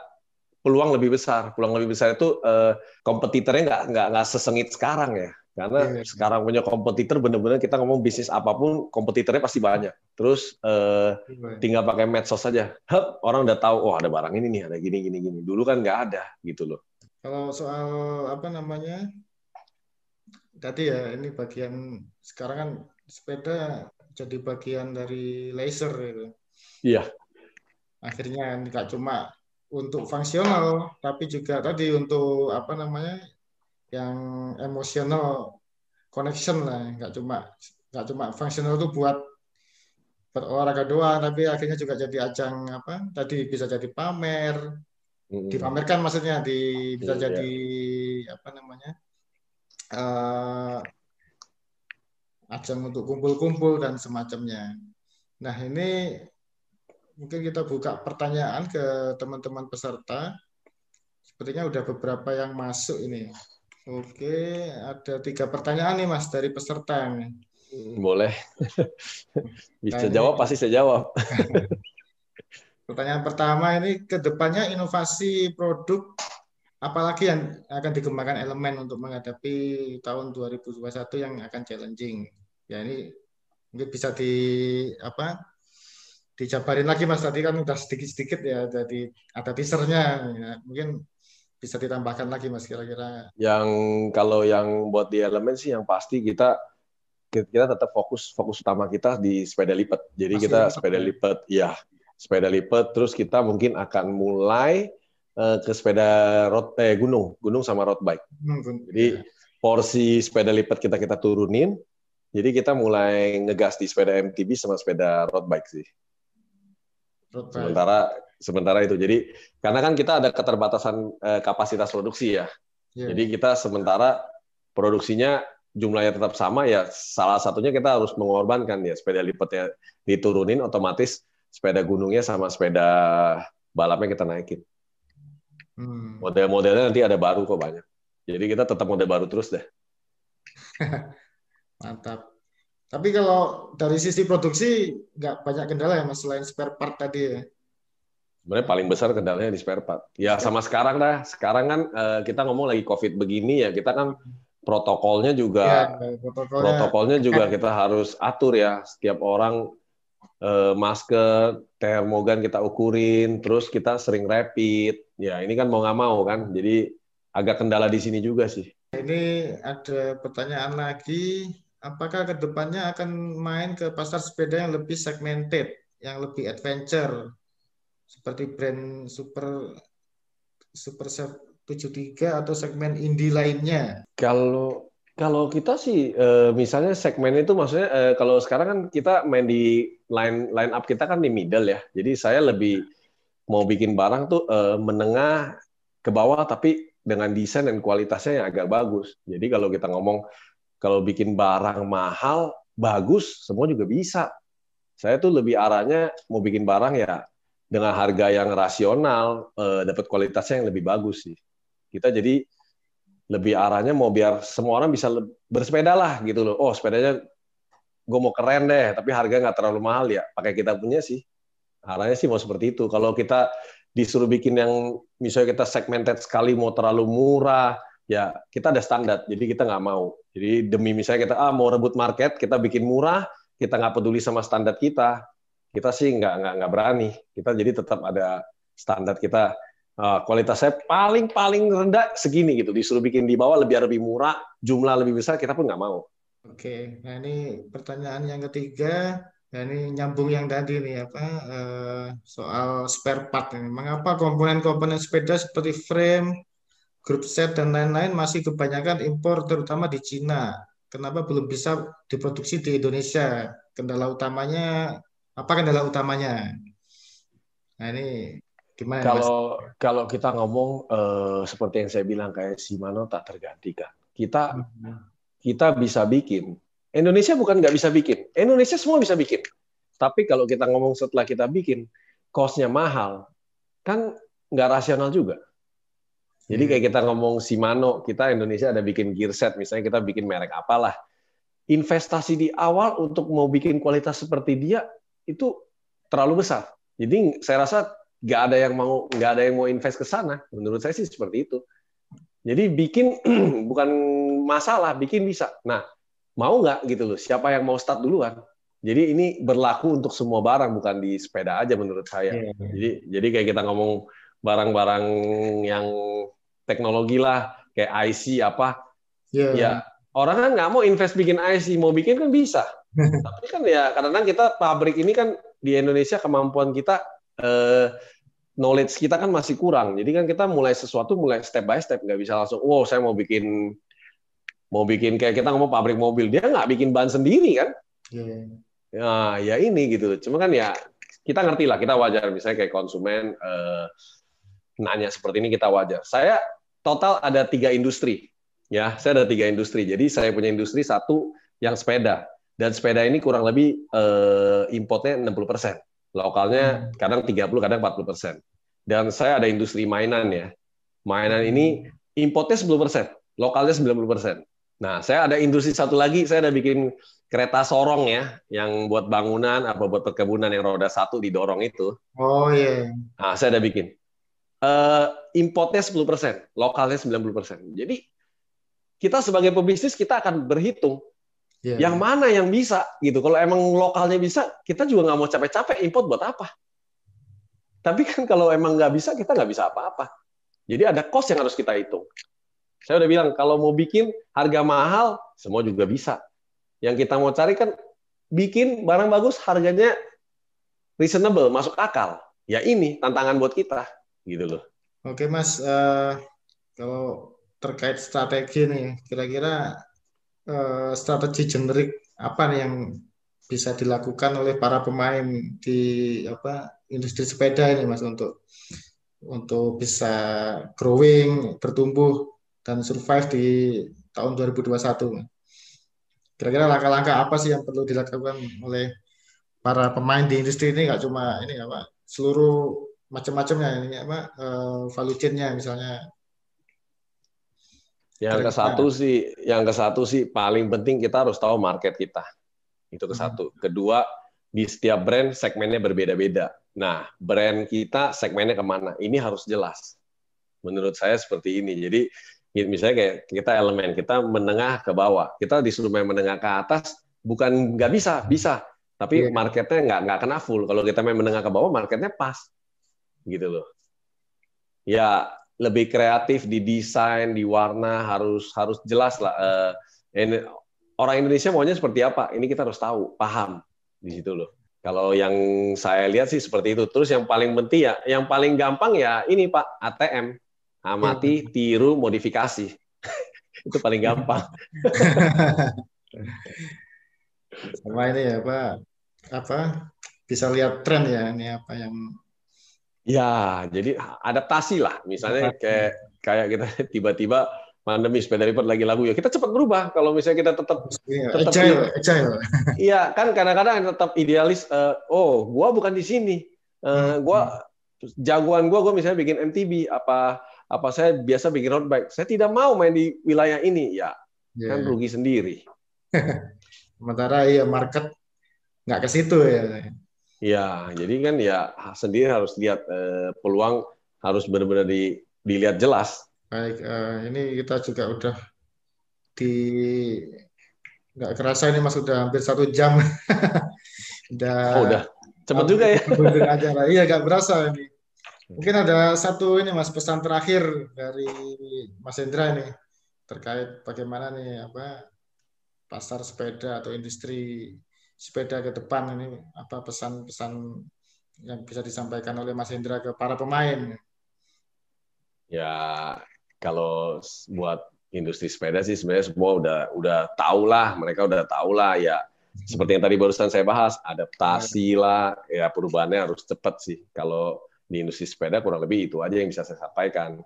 peluang lebih besar. Peluang lebih besar itu uh, kompetitornya nggak nggak nggak sesengit sekarang ya. Karena yeah. sekarang punya kompetitor benar-benar kita ngomong bisnis apa pun kompetitornya pasti banyak. Terus uh, tinggal pakai medsos saja. Hup, orang udah tahu oh ada barang ini nih, ada gini gini gini. Dulu kan nggak ada gitu loh. Kalau soal apa namanya? Tadi ya ini bagian sekarang kan sepeda jadi bagian dari laser gitu. Iya. Akhirnya nggak cuma untuk fungsional, tapi juga tadi untuk apa namanya yang emosional connection lah, nggak cuma nggak cuma fungsional itu buat berolahraga doang, tapi akhirnya juga jadi ajang apa? Tadi bisa jadi pamer, dipamerkan maksudnya, di bisa yeah, jadi yeah. apa namanya? Uh, ajang untuk kumpul-kumpul dan semacamnya. Nah, ini mungkin kita buka pertanyaan ke teman-teman peserta. Sepertinya udah beberapa yang masuk ini. Oke, ada tiga pertanyaan nih Mas dari peserta. Boleh. Bisa jawab, pasti saya jawab. Pertanyaan pertama ini ke depannya inovasi produk apalagi yang akan dikembangkan elemen untuk menghadapi tahun 2021 yang akan challenging. Ya ini mungkin bisa di apa dijabarin lagi Mas tadi kan udah sedikit-sedikit ya jadi ada teasernya ya, mungkin bisa ditambahkan lagi Mas kira-kira. Yang kalau yang buat di elemen sih yang pasti kita kita tetap fokus fokus utama kita di sepeda lipat. Jadi Masih kita sepeda ya? lipat ya sepeda lipat terus kita mungkin akan mulai uh, ke sepeda road eh gunung, gunung sama road bike. Hmm, Jadi porsi sepeda lipat kita kita turunin. Jadi kita mulai ngegas di sepeda MTB sama sepeda road bike sih. Sementara sementara itu. Jadi karena kan kita ada keterbatasan eh, kapasitas produksi ya. Yeah. Jadi kita sementara produksinya jumlahnya tetap sama ya salah satunya kita harus mengorbankan ya sepeda lipatnya diturunin otomatis sepeda gunungnya sama sepeda balapnya kita naikin. Hmm. Model-modelnya nanti ada baru kok banyak. Jadi kita tetap model baru terus deh. Mantap. Tapi kalau dari sisi produksi nggak banyak kendala ya mas selain spare part tadi ya? Sebenarnya paling besar kendalanya di spare part. Ya sama sekarang dah. Sekarang kan uh, kita ngomong lagi COVID begini ya, kita kan protokolnya juga ya, protokolnya, protokolnya juga kita harus atur ya. Setiap orang uh, masker, termogan kita ukurin, terus kita sering rapid. Ya ini kan mau nggak mau kan, jadi agak kendala di sini juga sih. Ini ada pertanyaan lagi, apakah ke depannya akan main ke pasar sepeda yang lebih segmented, yang lebih adventure, seperti brand Super Super 73 atau segmen indie lainnya? Kalau kalau kita sih eh, misalnya segmen itu maksudnya eh, kalau sekarang kan kita main di line line up kita kan di middle ya. Jadi saya lebih mau bikin barang tuh eh, menengah ke bawah tapi dengan desain dan kualitasnya yang agak bagus. Jadi kalau kita ngomong kalau bikin barang mahal bagus semua juga bisa. Saya tuh lebih arahnya mau bikin barang ya dengan harga yang rasional, dapat kualitasnya yang lebih bagus sih. Kita jadi lebih arahnya mau biar semua orang bisa bersepeda lah gitu loh. Oh sepedanya gue mau keren deh, tapi harga nggak terlalu mahal ya. Pakai kita punya sih. Arahnya sih mau seperti itu. Kalau kita disuruh bikin yang misalnya kita segmented sekali mau terlalu murah, ya kita ada standar, jadi kita nggak mau. Jadi demi misalnya kita ah mau rebut market, kita bikin murah, kita nggak peduli sama standar kita, kita sih nggak nggak nggak berani. Kita jadi tetap ada standar kita. Uh, kualitasnya paling paling rendah segini gitu, disuruh bikin di bawah lebih lebih murah, jumlah lebih besar kita pun nggak mau. Oke, nah ini pertanyaan yang ketiga, ya ini nyambung yang tadi nih apa uh, soal spare part ini. Mengapa komponen-komponen sepeda seperti frame, grup set dan lain-lain masih kebanyakan impor terutama di Cina? Kenapa belum bisa diproduksi di Indonesia? Kendala utamanya apa kendala utamanya? Nah ini gimana? Kalau mas? kalau kita ngomong uh, seperti yang saya bilang kayak Shimano tak tergantikan. Kita hmm kita bisa bikin. Indonesia bukan nggak bisa bikin. Indonesia semua bisa bikin. Tapi kalau kita ngomong setelah kita bikin, cost-nya mahal, kan nggak rasional juga. Jadi kayak kita ngomong Shimano, kita Indonesia ada bikin gear set, misalnya kita bikin merek apalah. Investasi di awal untuk mau bikin kualitas seperti dia itu terlalu besar. Jadi saya rasa nggak ada yang mau nggak ada yang mau invest ke sana. Menurut saya sih seperti itu. Jadi bikin bukan masalah, bikin bisa. Nah, mau nggak gitu loh? Siapa yang mau start duluan? Jadi ini berlaku untuk semua barang, bukan di sepeda aja menurut saya. Yeah. Iya. Jadi jadi kayak kita ngomong barang-barang yang teknologi lah, kayak IC apa, yeah. ya orang kan nggak mau invest bikin IC, mau bikin kan bisa. Tapi kan ya kadang-kadang kita pabrik ini kan di Indonesia kemampuan kita eh, knowledge kita kan masih kurang. Jadi kan kita mulai sesuatu mulai step by step, nggak bisa langsung, wow saya mau bikin mau bikin kayak kita ngomong pabrik mobil, dia nggak bikin ban sendiri kan? Yeah. Ya, ya ini gitu. Cuma kan ya kita ngerti lah, kita wajar misalnya kayak konsumen eh, nanya seperti ini kita wajar. Saya total ada tiga industri, ya saya ada tiga industri. Jadi saya punya industri satu yang sepeda dan sepeda ini kurang lebih eh, importnya 60 persen. Lokalnya hmm. kadang 30, kadang 40 persen. Dan saya ada industri mainan ya. Mainan ini importnya 10 persen, lokalnya 90 persen. Nah, saya ada industri satu lagi, saya ada bikin kereta sorong ya, yang buat bangunan apa buat perkebunan yang roda satu didorong itu. Oh iya. Yeah. Nah, saya ada bikin. Uh, importnya 10 persen, lokalnya 90 persen. Jadi kita sebagai pebisnis kita akan berhitung Yeah. Yang mana yang bisa gitu. Kalau emang lokalnya bisa, kita juga nggak mau capek-capek import buat apa? Tapi kan kalau emang nggak bisa, kita nggak bisa apa-apa. Jadi ada cost yang harus kita hitung. Saya udah bilang kalau mau bikin harga mahal, semua juga bisa. Yang kita mau cari kan bikin barang bagus harganya reasonable, masuk akal. Ya ini tantangan buat kita, gitu loh. Oke mas, uh, kalau terkait strategi nih, kira-kira uh, strategi generik apa nih yang bisa dilakukan oleh para pemain di apa industri sepeda ini mas untuk untuk bisa growing bertumbuh dan survive di tahun 2021 kira-kira langkah-langkah apa sih yang perlu dilakukan oleh para pemain di industri ini nggak cuma ini apa seluruh macam-macamnya ini apa uh, value chain-nya misalnya yang ke satu sih, yang ke satu sih paling penting kita harus tahu market kita. Itu ke hmm. satu. Kedua, di setiap brand segmennya berbeda-beda. Nah, brand kita segmennya ke mana? Ini harus jelas. Menurut saya seperti ini. Jadi misalnya kayak kita elemen kita menengah ke bawah, kita disuruh main menengah ke atas, bukan nggak bisa, bisa. Tapi yeah. marketnya nggak nggak kena full. Kalau kita main menengah ke bawah, marketnya pas, gitu loh. Ya lebih kreatif di desain, di warna harus harus jelas lah. Uh, ini, orang Indonesia maunya seperti apa? Ini kita harus tahu, paham di situ loh. Kalau yang saya lihat sih seperti itu. Terus yang paling penting ya, yang paling gampang ya ini Pak ATM, amati, hmm. tiru, modifikasi. itu paling gampang. Sama ini ya Pak, apa bisa lihat tren ya ini apa yang Ya, jadi adaptasi lah. Misalnya kayak kayak kita tiba-tiba pandemi sepeda lipat lagi lagu ya kita cepat berubah kalau misalnya kita tetap yeah, tetap agile, agile. Iya kan kadang-kadang tetap idealis. Uh, oh, gua bukan di sini. Uh, gua jagoan gua gua misalnya bikin MTB apa apa saya biasa bikin road bike. Saya tidak mau main di wilayah ini. Ya, yeah. kan rugi sendiri. Sementara iya market nggak ke situ ya. Iya, jadi kan ya sendiri harus lihat eh, peluang harus benar-benar di, dilihat jelas. Baik, uh, ini kita juga udah di nggak kerasa ini mas udah hampir satu jam. udah. Oh, udah. Cepet juga ya. aja Iya, nggak berasa ini. Mungkin ada satu ini mas pesan terakhir dari Mas Hendra ini terkait bagaimana nih apa pasar sepeda atau industri sepeda ke depan ini apa pesan-pesan yang bisa disampaikan oleh Mas Hendra ke para pemain? Ya kalau buat industri sepeda sih sebenarnya semua udah udah tahu lah, mereka udah tahu lah ya. Seperti yang tadi barusan saya bahas, adaptasi lah, ya perubahannya harus cepat sih. Kalau di industri sepeda kurang lebih itu aja yang bisa saya sampaikan.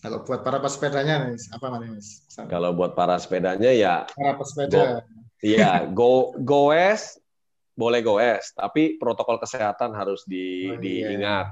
Kalau buat para pesepedanya nih, apa mas? Kalau buat para sepedanya ya para pesepeda. Iya, go goes boleh goes, tapi protokol kesehatan harus di, oh, iya. diingat.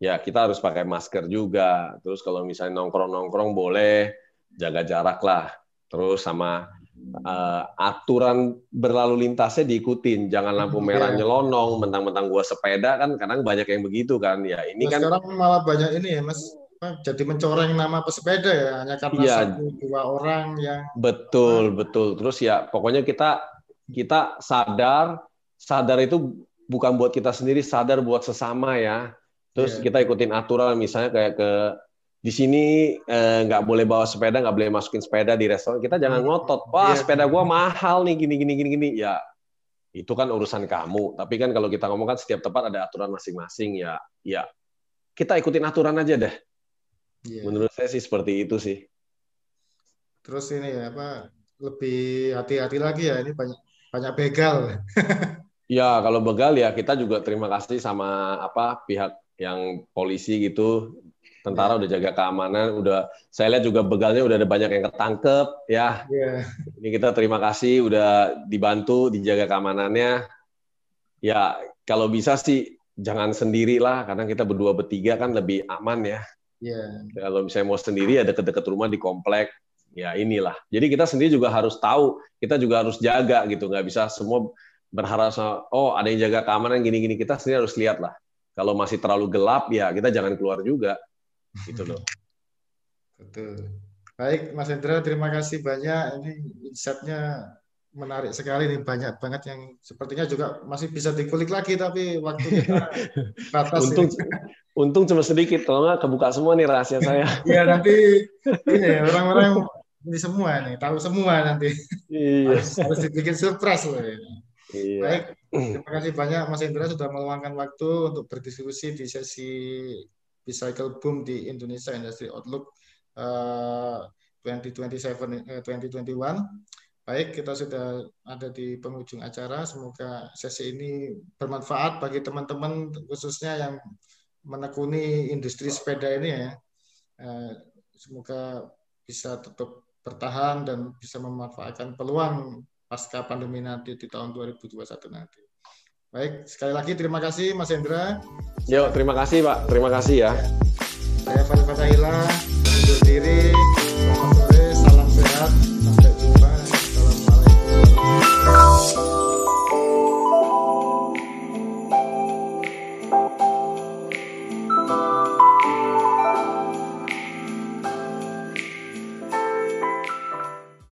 Ya, kita harus pakai masker juga. Terus kalau misalnya nongkrong-nongkrong boleh jaga jarak lah. Terus sama uh, aturan berlalu lintasnya diikutin. Jangan lampu iya. merah yeah. nyelonong, mentang-mentang gua sepeda kan kadang banyak yang begitu kan. Ya, ini nah, kan sekarang malah banyak ini ya, Mas jadi mencoreng nama pesepeda ya hanya karena ya, satu dua orang yang betul nah. betul terus ya pokoknya kita kita sadar sadar itu bukan buat kita sendiri sadar buat sesama ya terus yeah. kita ikutin aturan misalnya kayak ke di sini eh, nggak eh, boleh bawa sepeda nggak boleh masukin sepeda di restoran kita jangan hmm. ngotot wah yeah. sepeda gua mahal nih gini gini gini gini ya itu kan urusan kamu tapi kan kalau kita ngomong kan setiap tempat ada aturan masing-masing ya ya kita ikutin aturan aja deh Yeah. Menurut saya sih seperti itu sih. Terus ini ya apa lebih hati-hati lagi ya ini banyak banyak begal. ya kalau begal ya kita juga terima kasih sama apa pihak yang polisi gitu tentara yeah. udah jaga keamanan udah saya lihat juga begalnya udah ada banyak yang ketangkep ya yeah. ini kita terima kasih udah dibantu dijaga keamanannya ya kalau bisa sih jangan sendiri lah karena kita berdua bertiga kan lebih aman ya Yeah. Kalau misalnya mau sendiri ada deket-deket rumah di komplek, ya inilah. Jadi kita sendiri juga harus tahu, kita juga harus jaga gitu, nggak bisa semua berharap sama, oh ada yang jaga keamanan gini-gini, kita sendiri harus lihat lah. Kalau masih terlalu gelap ya kita jangan keluar juga, gitu loh. Betul. Baik, Mas Hendra, terima kasih banyak. Ini insight-nya menarik sekali nih banyak banget yang sepertinya juga masih bisa dikulik lagi tapi waktu kita batas untung untung cuma sedikit kalau nggak kebuka semua nih rahasia saya ya nanti ini orang-orang ini semua nih tahu semua nanti iya. harus, harus dibikin surprise loh ya. iya. baik terima kasih banyak Mas Indra sudah meluangkan waktu untuk berdiskusi di sesi Bicycle Boom di Indonesia Industry Outlook uh, 2027 uh, 2021 Baik, kita sudah ada di penghujung acara. Semoga sesi ini bermanfaat bagi teman-teman khususnya yang menekuni industri sepeda ini ya. Eh, semoga bisa tetap bertahan dan bisa memanfaatkan peluang pasca pandemi nanti di tahun 2021 nanti. Baik, sekali lagi terima kasih Mas Hendra. Yo, terima kasih Pak. Terima kasih ya. Saya Fadil Fatahila, undur diri.